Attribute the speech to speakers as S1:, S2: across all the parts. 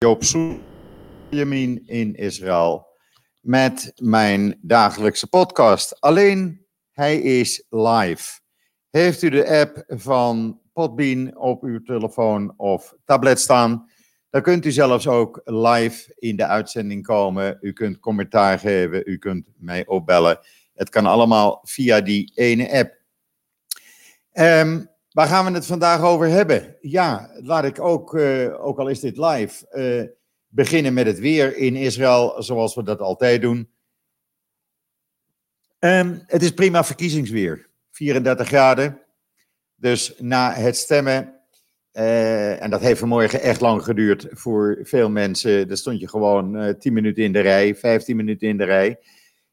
S1: Joop Soejamin in Israël met mijn dagelijkse podcast. Alleen hij is live. Heeft u de app van Podbean op uw telefoon of tablet staan, dan kunt u zelfs ook live in de uitzending komen. U kunt commentaar geven, u kunt mij opbellen. Het kan allemaal via die ene app. Um, Waar gaan we het vandaag over hebben? Ja, laat ik ook, uh, ook al is dit live, uh, beginnen met het weer in Israël, zoals we dat altijd doen. Um, het is prima verkiezingsweer, 34 graden. Dus na het stemmen, uh, en dat heeft vanmorgen echt lang geduurd voor veel mensen. Daar stond je gewoon 10 minuten in de rij, 15 minuten in de rij.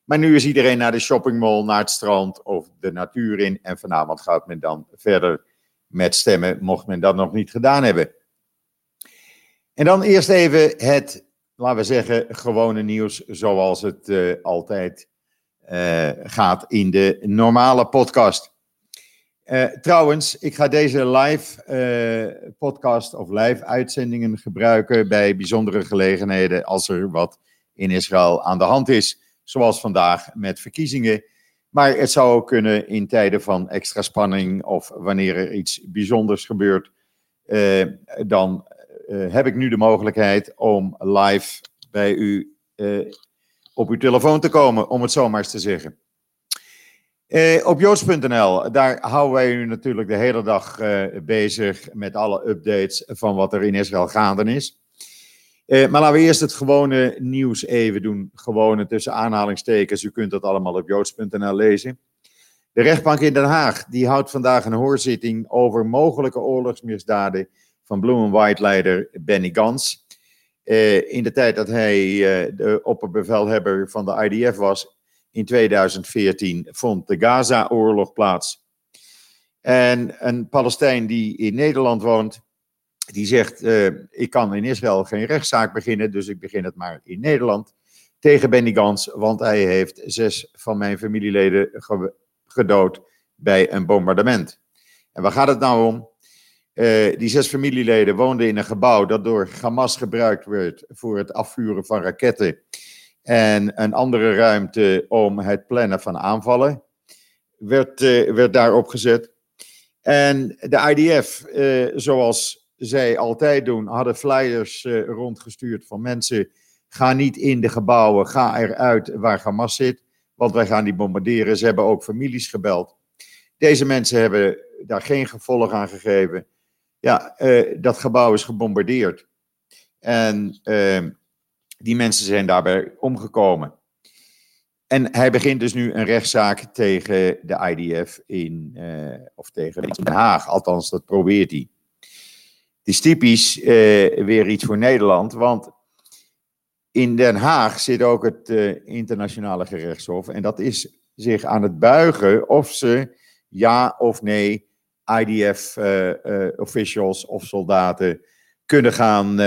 S1: Maar nu is iedereen naar de shoppingmall, naar het strand of de natuur in. En vanavond gaat men dan verder met stemmen, mocht men dat nog niet gedaan hebben. En dan eerst even het, laten we zeggen, gewone nieuws zoals het uh, altijd uh, gaat in de normale podcast. Uh, trouwens, ik ga deze live podcast of live uitzendingen gebruiken bij bijzondere gelegenheden als er wat in Israël aan de hand is. Zoals vandaag met verkiezingen maar het zou ook kunnen in tijden van extra spanning of wanneer er iets bijzonders gebeurt. Uh, dan uh, heb ik nu de mogelijkheid om live bij u uh, op uw telefoon te komen, om het zo maar eens te zeggen. op joods.nl, daar houden wij u natuurlijk de hele dag bezig met alle updates van wat er in Israël gaande is. Uh, maar laten we eerst het gewone nieuws even doen. Gewone tussen aanhalingstekens. U kunt dat allemaal op joods.nl lezen. De rechtbank in Den Haag die houdt vandaag een hoorzitting over mogelijke oorlogsmisdaden van Blue White-leider Benny Gans. Uh, in de tijd dat hij uh, de opperbevelhebber van de IDF was, in 2014, vond de Gaza-oorlog plaats. En een Palestijn die in Nederland woont, die zegt, uh, ik kan in Israël geen rechtszaak beginnen, dus ik begin het maar in Nederland tegen Benny Gans, want hij heeft zes van mijn familieleden gedood bij een bombardement. En waar gaat het nou om? Uh, die zes familieleden woonden in een gebouw dat door Hamas gebruikt werd voor het afvuren van raketten en een andere ruimte om het plannen van aanvallen werd, uh, werd daar opgezet. En de IDF, zoals zij altijd doen, hadden flyers uh, rondgestuurd van mensen. Ga niet in de gebouwen, ga eruit waar Hamas zit, want wij gaan die bombarderen. Ze hebben ook families gebeld. Deze mensen hebben daar geen gevolg aan gegeven. Ja, uh, dat gebouw is gebombardeerd. En uh, die mensen zijn daarbij omgekomen. En hij begint dus nu een rechtszaak tegen de IDF in, of tegen Den Haag. Althans, dat probeert hij. Het is typisch uh, weer iets voor Nederland, want in Den Haag zit ook het uh, internationale gerechtshof en dat is zich aan het buigen of ze ja of nee IDF-officials uh, of soldaten kunnen gaan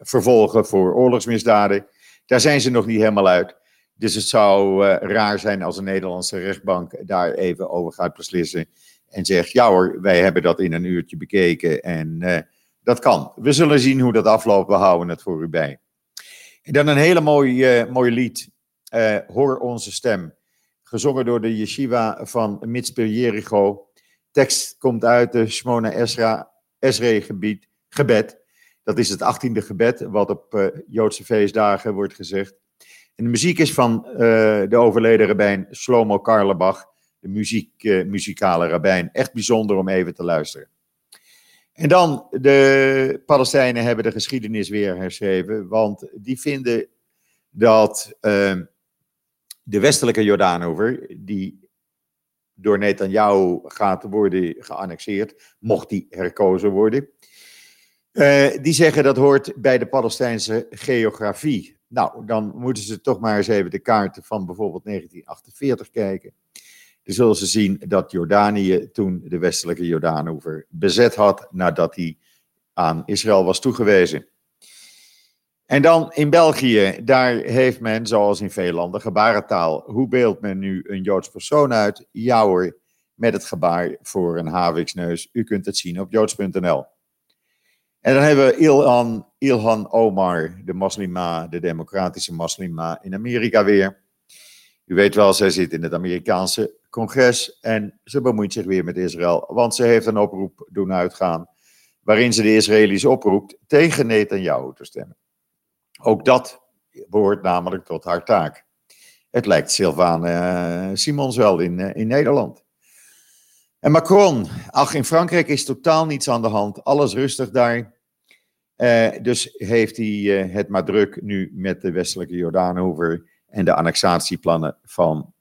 S1: vervolgen voor oorlogsmisdaden. Daar zijn ze nog niet helemaal uit. Dus het zou raar zijn als een Nederlandse rechtbank daar even over gaat beslissen en zegt, ja hoor, wij hebben dat in een uurtje bekeken en uh, dat kan. We zullen zien hoe dat afloopt, we houden het voor u bij. En dan een hele mooie, uh, mooie lied, uh, Hoor onze stem, gezongen door de yeshiva van Mitzper Jericho. Tekst komt uit de Shmona Esra, Esre gebied, gebed. Dat is het achttiende gebed, wat op Joodse feestdagen wordt gezegd. En de muziek is van de overleden rabbijn Shlomo Karlebach de muziek, uh, muzikale rabbijn. Echt bijzonder om even te luisteren. En dan, de Palestijnen hebben de geschiedenis weer herschreven, want die vinden dat uh, de westelijke Jordaanover, die door Netanyahu gaat worden geannexeerd, mocht die herkozen worden, uh, die zeggen dat hoort bij de Palestijnse geografie. Nou, dan moeten ze toch maar eens even de kaarten van bijvoorbeeld 1948 kijken zullen ze zien dat Jordanië toen de westelijke Jordaanoever bezet had nadat hij aan Israël was toegewezen. En dan in België, daar heeft men, zoals in veel landen, gebarentaal. Hoe beeldt men nu een Joods persoon uit? Ja met het gebaar voor een haviksneus. U kunt het zien op joods.nl. En dan hebben we Ilhan, Ilhan Omar, de moslima, de democratische moslima in Amerika weer. U weet wel, zij zit in het Amerikaanse congres en ze bemoeit zich weer met Israël, want ze heeft een oproep doen uitgaan waarin ze de Israëli's oproept tegen Netanyahu te stemmen. Ook dat behoort namelijk tot haar taak. Het lijkt Sylvane uh, Simons wel in, uh, in Nederland. En Macron, ach, in Frankrijk is totaal niets aan de hand, alles rustig daar. Uh, dus heeft hij het maar druk nu met de westelijke Jordaanhoever en de annexatieplannen van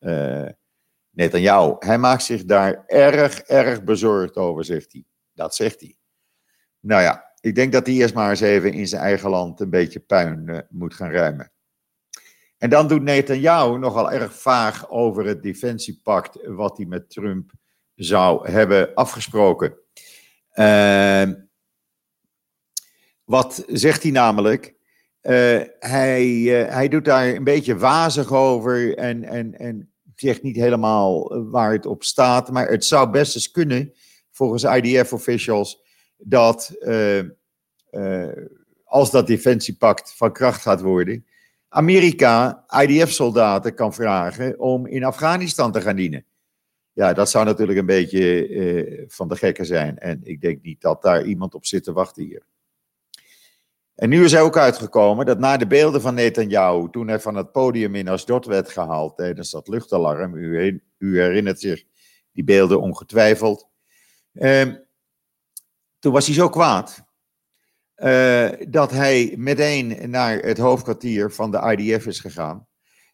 S1: Netanyahu. Hij maakt zich daar erg, erg bezorgd over, zegt hij. Dat zegt hij. Nou ja, ik denk dat hij eerst maar eens even in zijn eigen land een beetje puin moet gaan ruimen. En dan doet Netanyahu nogal erg vaag over het defensiepact wat hij met Trump zou hebben afgesproken. Uh, wat zegt hij namelijk? Uh, hij, uh, hij doet daar een beetje wazig over en, en, en zegt niet helemaal waar het op staat. Maar het zou best eens kunnen, volgens IDF-officials, dat uh, als dat defensiepact van kracht gaat worden, Amerika IDF-soldaten kan vragen om in Afghanistan te gaan dienen. Ja, dat zou natuurlijk een beetje van de gekken zijn. En ik denk niet dat daar iemand op zit te wachten hier. En nu is er ook uitgekomen dat na de beelden van Netanyahu, toen hij van het podium in Asdod werd gehaald tijdens dat luchtalarm, u, u herinnert zich die beelden ongetwijfeld, uh, toen was hij zo kwaad uh, dat hij meteen naar het hoofdkwartier van de IDF is gegaan.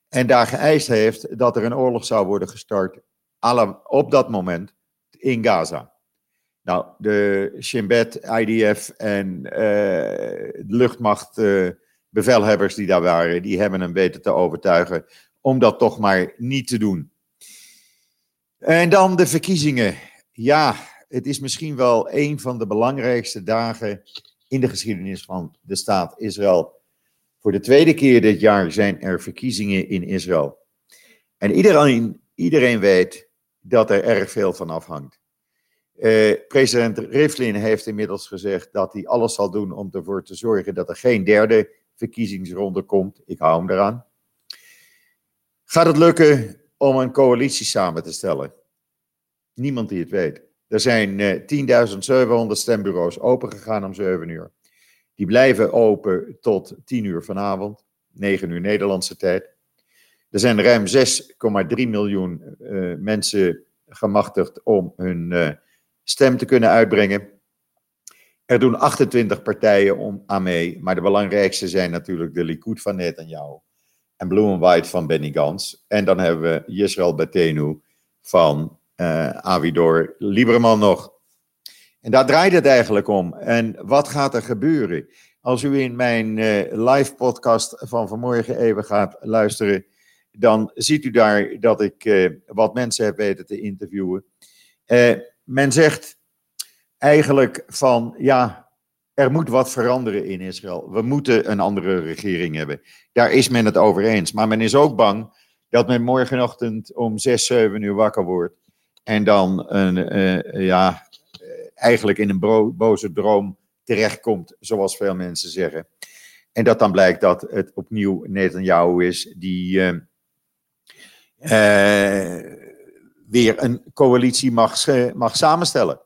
S1: En daar geëist heeft dat er een oorlog zou worden gestart op dat moment in Gaza. Nou, de Shin Bet, IDF en uh, de luchtmacht uh, bevelhebbers die daar waren, die hebben hem weten te overtuigen om dat toch maar niet te doen. En dan de verkiezingen. Ja, het is misschien wel een van de belangrijkste dagen in de geschiedenis van de staat Israël. Voor de tweede keer dit jaar zijn er verkiezingen in Israël. En iedereen, iedereen weet dat er erg veel van afhangt. Eh, president Rivlin heeft inmiddels gezegd dat hij alles zal doen om ervoor te zorgen dat er geen derde verkiezingsronde komt. Ik hou hem eraan. Gaat het lukken om een coalitie samen te stellen? Niemand die het weet. Er zijn uh, 10.700 stembureaus opengegaan om 7 uur. Die blijven open tot 10 uur vanavond, 9 uur Nederlandse tijd. Er zijn ruim 6,3 miljoen uh, mensen gemachtigd om hun stem te kunnen uitbrengen. Er doen 28 partijen om, aan mee, maar de belangrijkste zijn natuurlijk de Likud van Netanyahu en Blue and White van Benny Gans. En dan hebben we Yisrael Betenu van uh, Avidor Lieberman nog. En daar draait het eigenlijk om. En wat gaat er gebeuren? Als u in mijn uh, live podcast van vanmorgen even gaat luisteren, dan ziet u daar dat ik uh, wat mensen heb weten te interviewen. Men zegt eigenlijk van ja, er moet wat veranderen in Israël. We moeten een andere regering hebben. Daar is men het over eens. Maar men is ook bang dat men morgenochtend om 6, 7 uur wakker wordt en dan een, uh, ja, eigenlijk in een boze droom terechtkomt, zoals veel mensen zeggen. En dat dan blijkt dat het opnieuw Netanyahu is die uh, weer een coalitie mag, mag samenstellen.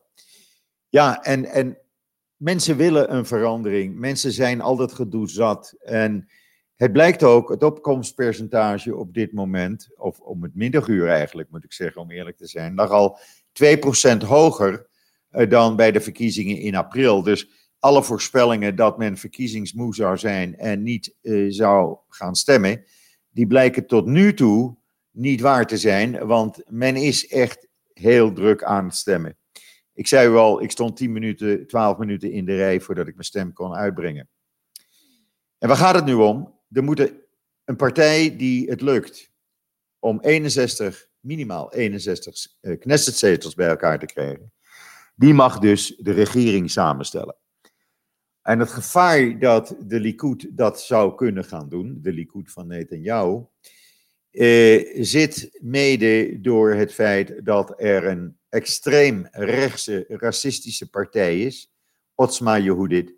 S1: Ja, en, en mensen willen een verandering. Mensen zijn altijd gedoe zat. En het blijkt ook, het opkomstpercentage op dit moment, of om het middaguur eigenlijk moet ik zeggen, om eerlijk te zijn, lag al 2% hoger uh, dan bij de verkiezingen in april. Dus alle voorspellingen dat men verkiezingsmoe zou zijn en niet uh, zou gaan stemmen, die blijken tot nu toe niet waar te zijn, want men is echt heel druk aan het stemmen. Ik zei u al, ik stond 10 minuten, 12 minuten in de rij voordat ik mijn stem kon uitbrengen. En waar gaat het nu om? er moet een partij die het lukt om 61, minimaal 61 uh, Knessetzetels bij elkaar te krijgen, die mag dus de regering samenstellen. En het gevaar dat de Likud dat zou kunnen gaan doen, de Likud van Netanyahu, eh, zit mede door het feit dat er een extreem rechtse racistische partij is, Otzma Yehudit,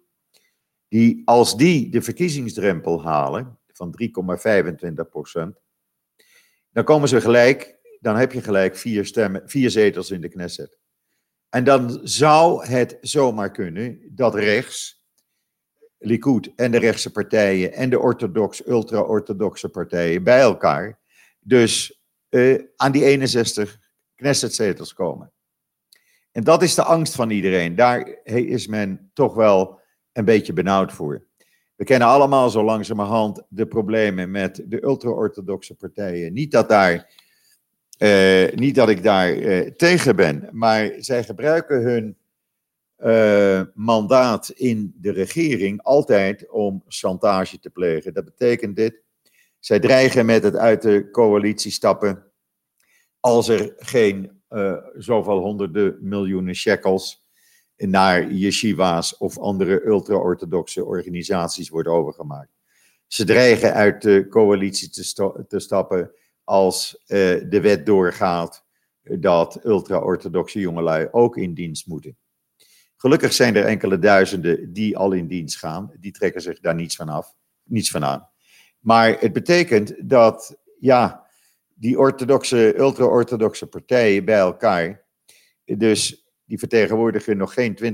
S1: die, als die de verkiezingsdrempel halen van 3,25 procent, dan komen ze gelijk, dan heb je gelijk vier, stemmen, vier zetels in de Knesset. En dan zou het zomaar kunnen dat rechts, Likud en de rechtse partijen en de orthodox, ultra-orthodoxe partijen bij elkaar, dus uh, aan die 61 Knesset-zetels komen. En dat is de angst van iedereen. Daar is men toch wel een beetje benauwd voor. We kennen allemaal zo langzamerhand de problemen met de ultra-orthodoxe partijen. Niet dat, daar, uh, niet dat ik daar uh, tegen ben, maar zij gebruiken hun uh, mandaat in de regering altijd om chantage te plegen. Dat betekent dit. Zij dreigen met het uit de coalitie stappen als er geen zoveel honderden miljoenen shekels naar yeshiva's of andere ultra-orthodoxe organisaties wordt overgemaakt. Ze dreigen uit de coalitie te, te stappen als uh, de wet doorgaat dat ultra-orthodoxe jongelui ook in dienst moeten. Gelukkig zijn er enkele duizenden die al in dienst gaan. Die trekken zich daar niets van af, niets van aan. Maar het betekent dat, ja, die orthodoxe, ultra-orthodoxe partijen bij elkaar, dus die vertegenwoordigen nog geen 20%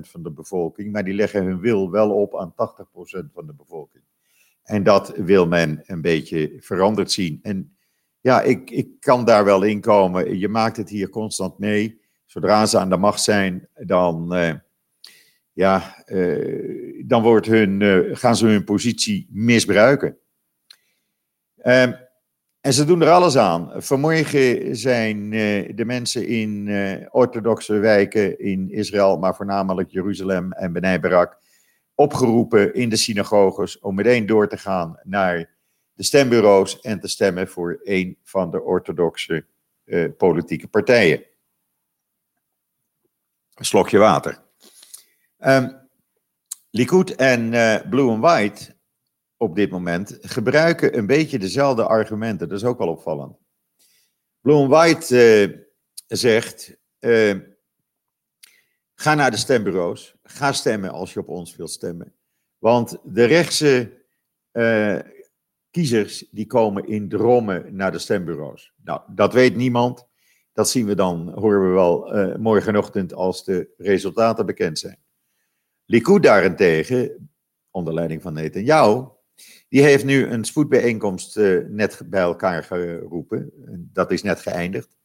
S1: van de bevolking, maar die leggen hun wil wel op aan 80% van de bevolking. En dat wil men een beetje veranderd zien. En ja, ik, ik kan daar wel in komen. Je maakt het hier constant mee. Zodra ze aan de macht zijn, dan, uh, ja, uh, dan wordt hun, uh, gaan ze hun positie misbruiken. Uh, en ze doen er alles aan. Vanmorgen zijn uh, de mensen in uh, orthodoxe wijken in Israël, maar voornamelijk Jeruzalem en Benai Barak, opgeroepen in de synagoges om meteen door te gaan naar de stembureaus en te stemmen voor een van de orthodoxe uh, politieke partijen. Een slokje water. Um, Likud en Blue and White op dit moment gebruiken een beetje dezelfde argumenten. Dat is ook wel opvallend. Bloem White uh, zegt: uh, ga naar de stembureaus, ga stemmen als je op ons wilt stemmen. Want de rechtse uh, kiezers die komen in drommen naar de stembureaus. Nou, dat weet niemand. Dat zien we dan, horen we wel morgenochtend als de resultaten bekend zijn. Likud daarentegen, onder leiding van Netanyahu, die heeft nu een spoedbijeenkomst uh, net bij elkaar geroepen. Dat is net geëindigd.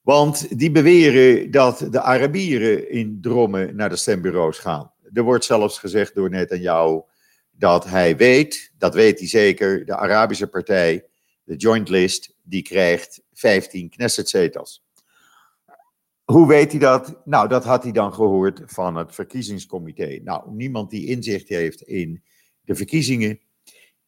S1: Want die beweren dat de Arabieren in drommen naar de stembureaus gaan. Er wordt zelfs gezegd door Netanyahu dat hij weet, dat weet hij zeker, de Arabische partij, de Joint List, die krijgt 15 Knesset-zetels. Hoe weet hij dat? Nou, dat had hij dan gehoord van het verkiezingscomité. Nou, niemand die inzicht heeft in de verkiezingen.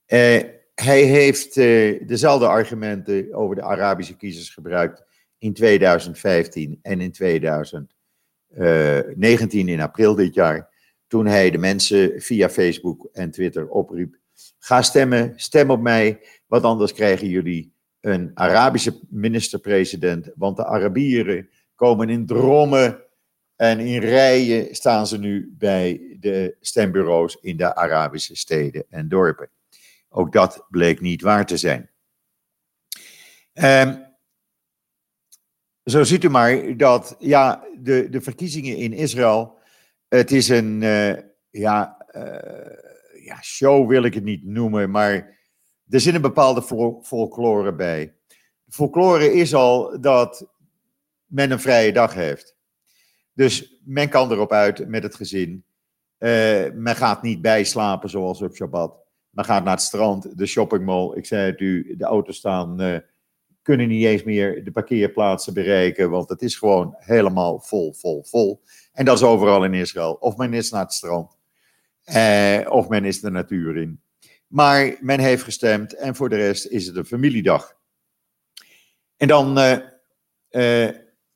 S1: Uh, hij heeft uh, dezelfde argumenten over de Arabische kiezers gebruikt in 2015 en in 2019 in april dit jaar. Toen hij de mensen via Facebook en Twitter opriep: ga stemmen, stem op mij, want anders krijgen jullie een Arabische minister-president. Want de Arabieren komen in drommen en in rijen staan ze nu bij de stembureaus in de Arabische steden en dorpen. Ook dat bleek niet waar te zijn. Um, zo ziet u maar dat ja, de, de verkiezingen in Israël, het is een uh, ja, uh, ja, show wil ik het niet noemen, maar er zit een bepaalde folklore bij. Folklore is al dat men een vrije dag heeft. Dus men kan erop uit met het gezin. Uh, men gaat niet bijslapen zoals op Shabbat. Men gaat naar het strand, de shoppingmall. Ik zei het u, de auto's staan, uh, kunnen niet eens meer de parkeerplaatsen bereiken. Want het is gewoon helemaal vol, vol, vol. En dat is overal in Israël. Of men is naar het strand. Uh, of men is de natuur in. Maar men heeft gestemd en voor de rest is het een familiedag. En dan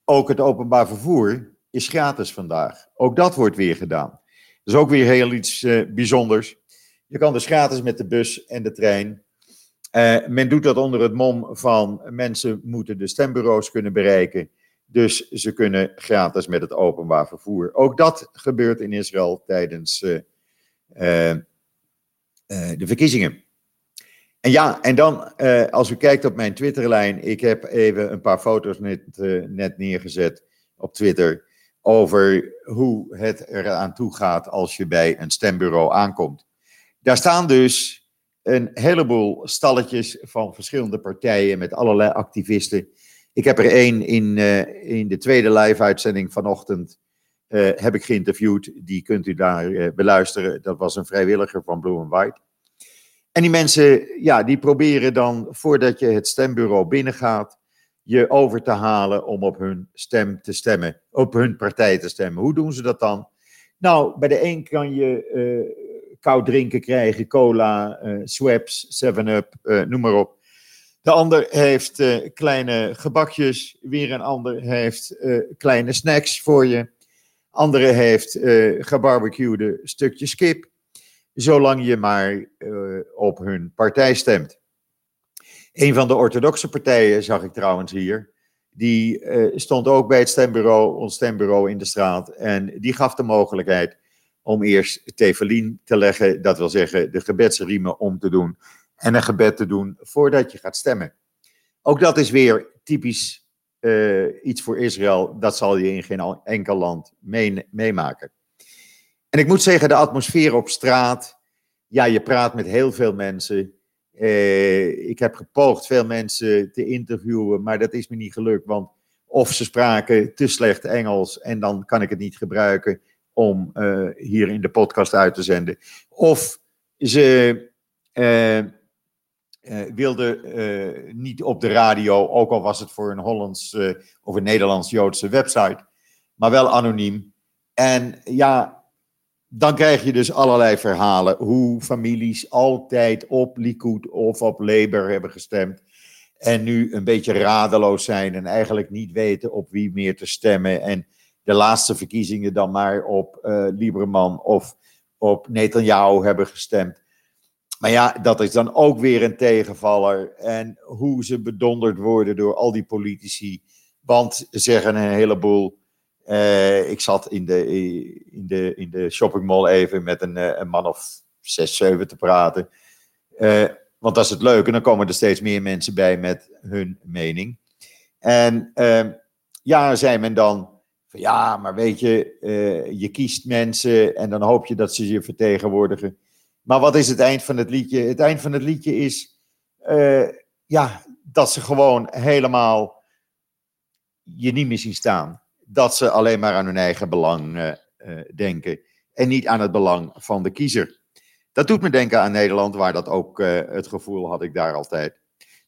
S1: ook het openbaar vervoer is gratis vandaag. Ook dat wordt weer gedaan. Dat is ook weer heel iets uh, bijzonders. Je kan dus gratis met de bus en de trein. Uh, men doet dat onder het mom van mensen moeten de stembureaus kunnen bereiken. Dus ze kunnen gratis met het openbaar vervoer. Ook dat gebeurt in Israël tijdens uh, de verkiezingen. En ja, en dan als u kijkt op mijn Twitterlijn, ik heb even een paar foto's net, net neergezet op Twitter over hoe het eraan toe gaat als je bij een stembureau aankomt. Daar staan dus een heleboel stalletjes van verschillende partijen met allerlei activisten. Ik heb er één in, uh, in de tweede live-uitzending vanochtend uh, heb ik geïnterviewd. Die kunt u daar uh, beluisteren. Dat was een vrijwilliger van Blue and White. En die mensen, ja, die proberen dan voordat je het stembureau binnengaat, je over te halen om op hun stem te stemmen, op hun partij te stemmen. Hoe doen ze dat dan? Nou, bij de een kan je koud drinken krijgen, cola, uh, Swaps, 7-Up, uh, noem maar op. De ander heeft kleine gebakjes, weer een ander heeft kleine snacks voor je. Andere heeft gebarbecuede stukjes kip, zolang je maar op hun partij stemt. Een van de orthodoxe partijen, zag ik trouwens hier, die stond ook bij het stembureau, ons stembureau in de straat. En die gaf de mogelijkheid om eerst tevelien te leggen, dat wil zeggen de gebedsriemen om te doen en een gebed te doen voordat je gaat stemmen. Ook dat is weer typisch uh, iets voor Israël, dat zal je in geen enkel land mee, meemaken. En ik moet zeggen, de atmosfeer op straat, ja, je praat met heel veel mensen. Uh, ik heb gepoogd veel mensen te interviewen, maar dat is me niet gelukt, want of ze spraken te slecht Engels en dan kan ik het niet gebruiken om uh, hier in de podcast uit te zenden. Of ze uh, wilden niet op de radio, ook al was het voor een Hollands of een Nederlands-Joodse website, maar wel anoniem. En ja, dan krijg je dus allerlei verhalen hoe families altijd op Likud of op Labour hebben gestemd. En nu een beetje radeloos zijn en eigenlijk niet weten op wie meer te stemmen. En de laatste verkiezingen dan maar op uh, Lieberman of op Netanyahu hebben gestemd. Maar ja, dat is dan ook weer een tegenvaller. En hoe ze bedonderd worden door al die politici. Want ze zeggen een heleboel. Uh, ik zat in de, in, de, in de shoppingmall even met een, eh, een man of zes, zeven te praten. Uh, want dat is het leuke. Dan komen er steeds meer mensen bij met hun mening. En ja, zei men dan van ja, maar weet je, je kiest mensen en dan hoop je dat ze je vertegenwoordigen. Maar wat is het eind van het liedje? Het eind van het liedje is ja, dat ze gewoon helemaal je niet meer zien staan. Dat ze alleen maar aan hun eigen belang uh, denken en niet aan het belang van de kiezer. Dat doet me denken aan Nederland, waar dat ook het gevoel had ik daar altijd.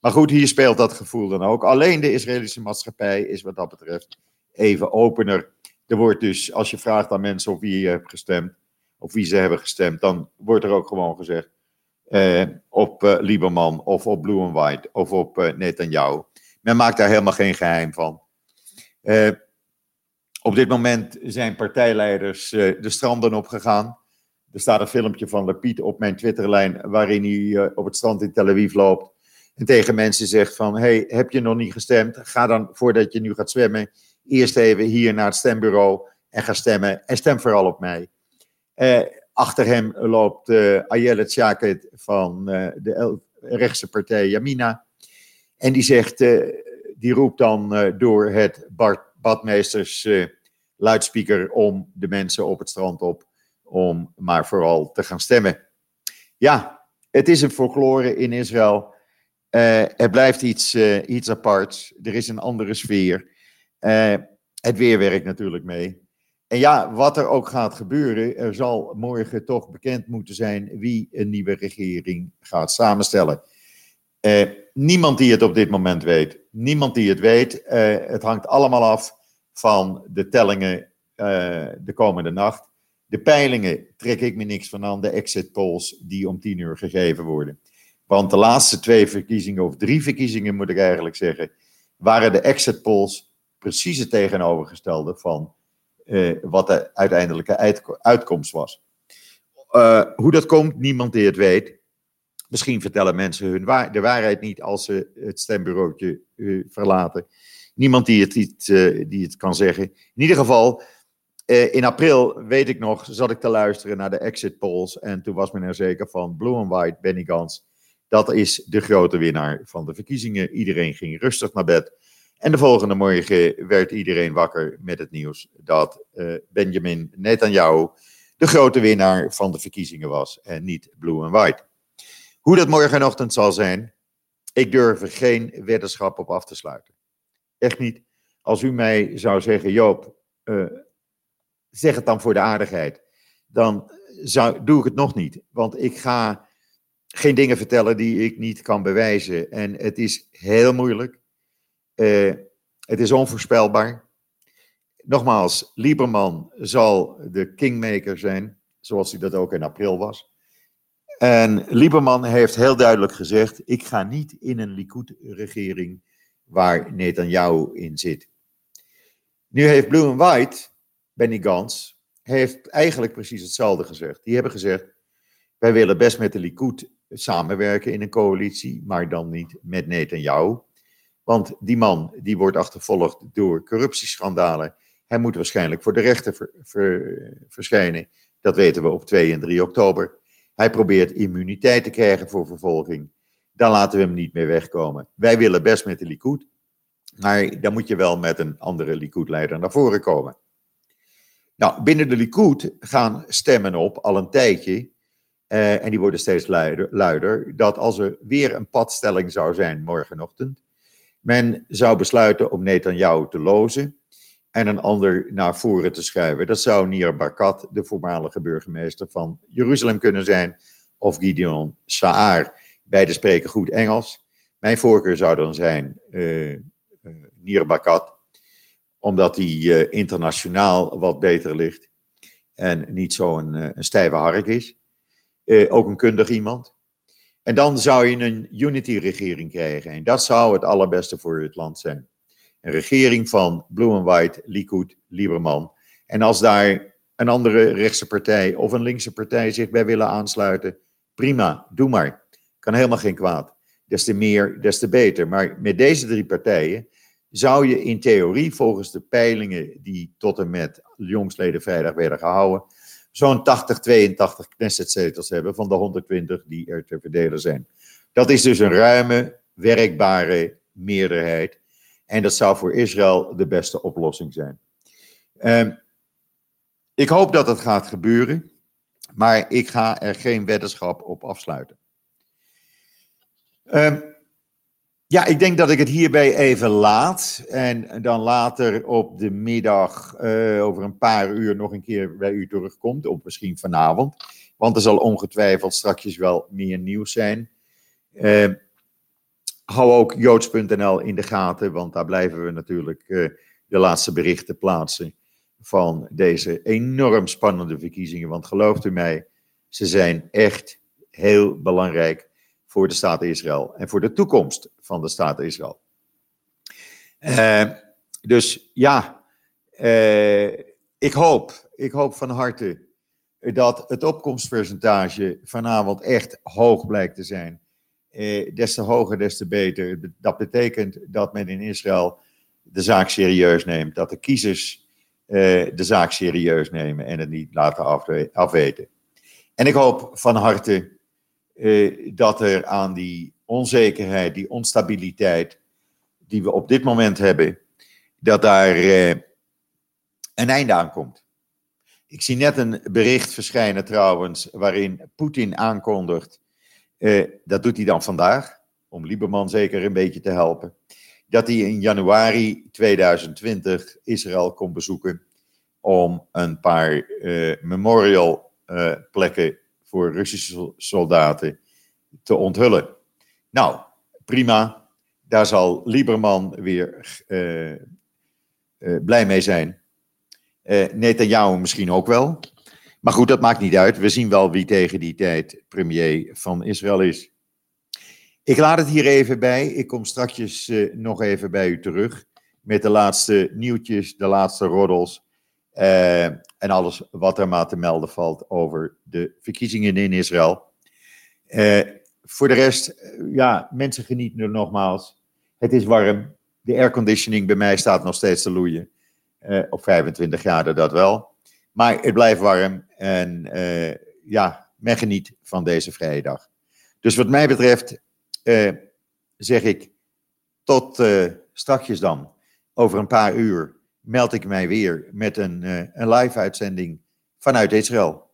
S1: Maar goed, hier speelt dat gevoel dan ook. Alleen de Israëlische maatschappij is wat dat betreft even opener. Er wordt dus, als je vraagt aan mensen op wie je hebt gestemd, of wie ze hebben gestemd, dan wordt er ook gewoon gezegd eh, op uh, Lieberman of op Blue and White of op uh, Netanyahu. Men maakt daar helemaal geen geheim van. Op dit moment zijn partijleiders de stranden opgegaan. Er staat een filmpje van Lepiet op mijn Twitterlijn waarin hij op het strand in Tel Aviv loopt en tegen mensen zegt van, hey, heb je nog niet gestemd? Ga dan, voordat je nu gaat zwemmen, eerst even hier naar het stembureau en ga stemmen. En stem vooral op mij. Uh, achter hem loopt uh, Ayele Tjaket van de rechtse partij Yamina. En die zegt, die roept dan door het Bart Badmeesters luidspreker om de mensen op het strand op, om maar vooral te gaan stemmen. Ja, het is een folklore in Israël. het blijft iets, iets aparts. Er is een andere sfeer. Uh, het weer werkt natuurlijk mee. En ja, wat er ook gaat gebeuren, er zal morgen toch bekend moeten zijn wie een nieuwe regering gaat samenstellen. Uh, niemand die het op dit moment weet. Niemand die het weet. Uh, het hangt allemaal af van de tellingen de komende nacht. De peilingen trek ik me niks van aan, de exit polls die om tien uur gegeven worden. Want de laatste twee verkiezingen, of drie verkiezingen moet ik eigenlijk zeggen, waren de exit polls precies het tegenovergestelde van wat de uiteindelijke uitkomst was. Hoe dat komt, niemand die het weet. Misschien vertellen mensen hun de waarheid niet als ze het stembureautje uh, verlaten. Niemand die het, niet, die het kan zeggen. In ieder geval, in april, weet ik nog, zat ik te luisteren naar de exit polls. En toen was men er zeker van, blue and white, Benny Gantz. Dat is de grote winnaar van de verkiezingen. Iedereen ging rustig naar bed. En de volgende morgen werd iedereen wakker met het nieuws dat uh, Benjamin Netanyahu de grote winnaar van de verkiezingen was en niet blue and white. Hoe dat morgenochtend zal zijn, ik durf er geen weddenschap op af te sluiten. Echt niet. Als u mij zou zeggen, Joop, uh, zeg het dan voor de aardigheid, dan zou, doe ik het nog niet. Want ik ga geen dingen vertellen die ik niet kan bewijzen. En het is heel moeilijk. Uh, het is onvoorspelbaar. Nogmaals, Lieberman zal de kingmaker zijn, zoals hij dat ook in april was. En Lieberman heeft heel duidelijk gezegd: ik ga niet in een Likud-regering waar Netanyahu in zit. Nu heeft Blue and White, Benny Gantz, heeft eigenlijk precies hetzelfde gezegd. Die hebben gezegd: wij willen best met de Likud samenwerken in een coalitie, maar dan niet met Netanyahu. Want die man die wordt achtervolgd door corruptieschandalen. Hij moet waarschijnlijk voor de rechter verschijnen. Dat weten we op 2 en 3 oktober. Hij probeert immuniteit te krijgen voor vervolging. Dan laten we hem niet meer wegkomen. Wij willen best met de Likud. Maar dan moet je wel met een andere Likud-leider naar voren komen. Nou, binnen de Likud gaan stemmen op al een tijdje. Uh, en die worden steeds luider, luider. Dat als er weer een padstelling zou zijn morgenochtend men zou besluiten om Netanyahu te lozen en een ander naar voren te schuiven. Dat zou Nir Barkat, de voormalige burgemeester van Jeruzalem, kunnen zijn, of Gideon Saar. Beide spreken goed Engels. Mijn voorkeur zou dan zijn uh, Nir Barkat, omdat hij uh, internationaal wat beter ligt en niet zo'n een stijve hark is. ook een kundig iemand. En dan zou je een unity-regering krijgen. En dat zou het allerbeste voor het land zijn. Een regering van Blue and White, Likud, Lieberman. En als daar een andere rechtse partij of een linkse partij zich bij willen aansluiten, prima, doe maar. Kan helemaal geen kwaad. Des te meer, des te beter. Maar met deze drie partijen zou je in theorie, volgens de peilingen die tot en met jongsleden vrijdag werden gehouden, zo'n 80, 82 Knesset-zetels hebben van de 120 die er te verdelen zijn. Dat is dus een ruime, werkbare meerderheid. En dat zou voor Israël de beste oplossing zijn. Um, ik hoop dat het gaat gebeuren, maar ik ga er geen weddenschap op afsluiten. Um, ja, ik denk dat ik het hierbij even laat. En dan later op de middag, uh, over een paar uur, nog een keer bij u terugkomt. Of misschien vanavond. Want er zal ongetwijfeld straks wel meer nieuws zijn. Uh, hou ook joods.nl in de gaten, want daar blijven we natuurlijk uh, de laatste berichten plaatsen van deze enorm spannende verkiezingen. Want gelooft u mij, ze zijn echt heel belangrijk voor de staat Israël en voor de toekomst van de staat Israël. Uh, dus ja, uh, ik hoop, ik hoop van harte dat het opkomstpercentage vanavond echt hoog blijkt te zijn. Uh, des te hoger, des te beter. Dat betekent dat men in Israël de zaak serieus neemt, dat de kiezers de zaak serieus nemen en het niet laten afweten. En ik hoop van harte eh, dat er aan die onzekerheid, die onstabiliteit die we op dit moment hebben, dat daar eh, een einde aan komt. Ik zie net een bericht verschijnen trouwens, waarin Poetin aankondigt, eh, dat doet hij dan vandaag, om Lieberman zeker een beetje te helpen, dat hij in januari 2020 Israël komt bezoeken om een paar uh, memorial uh, plekken voor Russische soldaten te onthullen. Nou, prima. Daar zal Lieberman weer blij mee zijn. Uh, Netanyahu misschien ook wel. Maar goed, dat maakt niet uit. We zien wel wie tegen die tijd premier van Israël is. Ik laat het hier even bij. Ik kom straks nog even bij u terug. Met de laatste nieuwtjes, de laatste roddels. Uh, en alles wat er maar te melden valt over de verkiezingen in Israël. Uh, voor de rest, ja, mensen genieten er nogmaals. Het is warm. De airconditioning bij mij staat nog steeds te loeien. op 25 graden dat wel. Maar het blijft warm en ja, men geniet van deze vrije dag. Dus wat mij betreft zeg ik tot strakjes dan. Over een paar uur meld ik mij weer met een, een live uitzending vanuit Israël.